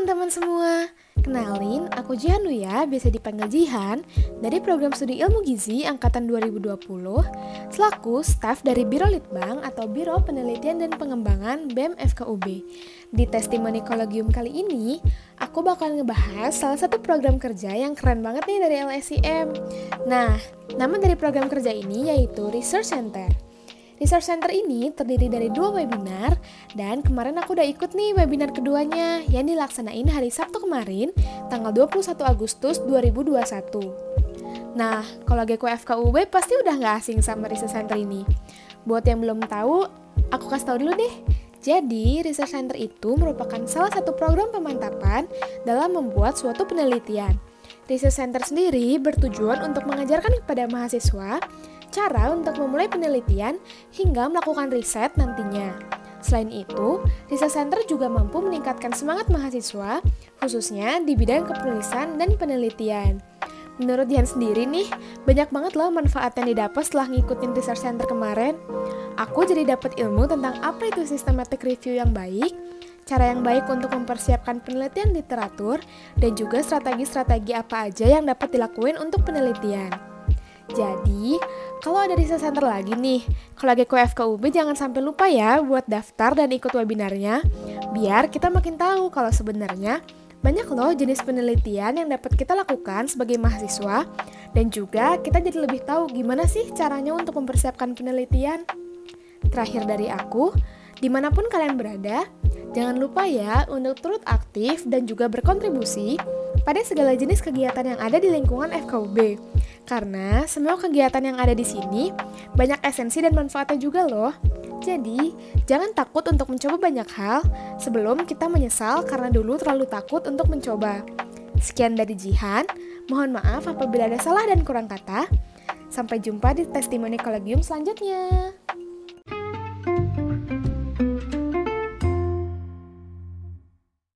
teman-teman semua, kenalin aku Jihan ya, biasa dipanggil Jihan dari program studi ilmu gizi angkatan 2020 selaku staf dari Biro Litbang atau Biro Penelitian dan Pengembangan BEM FKUB. Di testimoni kolegium kali ini, aku bakal ngebahas salah satu program kerja yang keren banget nih dari LSIM. Nah, nama dari program kerja ini yaitu Research Center. Research Center ini terdiri dari dua webinar dan kemarin aku udah ikut nih webinar keduanya yang dilaksanain hari Sabtu kemarin tanggal 21 Agustus 2021. Nah, kalau GKFKUB pasti udah nggak asing sama Research Center ini. Buat yang belum tahu, aku kasih tahu dulu deh. Jadi, Research Center itu merupakan salah satu program pemantapan dalam membuat suatu penelitian. Research Center sendiri bertujuan untuk mengajarkan kepada mahasiswa cara untuk memulai penelitian hingga melakukan riset nantinya. Selain itu, Research Center juga mampu meningkatkan semangat mahasiswa, khususnya di bidang kepenulisan dan penelitian. Menurut Dian sendiri nih, banyak banget loh manfaat yang didapat setelah ngikutin Research Center kemarin. Aku jadi dapat ilmu tentang apa itu systematic review yang baik, cara yang baik untuk mempersiapkan penelitian literatur, dan juga strategi-strategi apa aja yang dapat dilakuin untuk penelitian. Jadi, kalau ada research center lagi nih, kalau lagi ke FKUB jangan sampai lupa ya buat daftar dan ikut webinarnya, biar kita makin tahu kalau sebenarnya banyak loh jenis penelitian yang dapat kita lakukan sebagai mahasiswa, dan juga kita jadi lebih tahu gimana sih caranya untuk mempersiapkan penelitian. Terakhir dari aku, di mana pun kalian berada, jangan lupa ya untuk turut aktif dan juga berkontribusi pada segala jenis kegiatan yang ada di lingkungan FKUB. Karena semua kegiatan yang ada di sini banyak esensi dan manfaatnya juga loh. Jadi, jangan takut untuk mencoba banyak hal sebelum kita menyesal karena dulu terlalu takut untuk mencoba. Sekian dari Jihan, mohon maaf apabila ada salah dan kurang kata. Sampai jumpa di testimoni kolegium selanjutnya.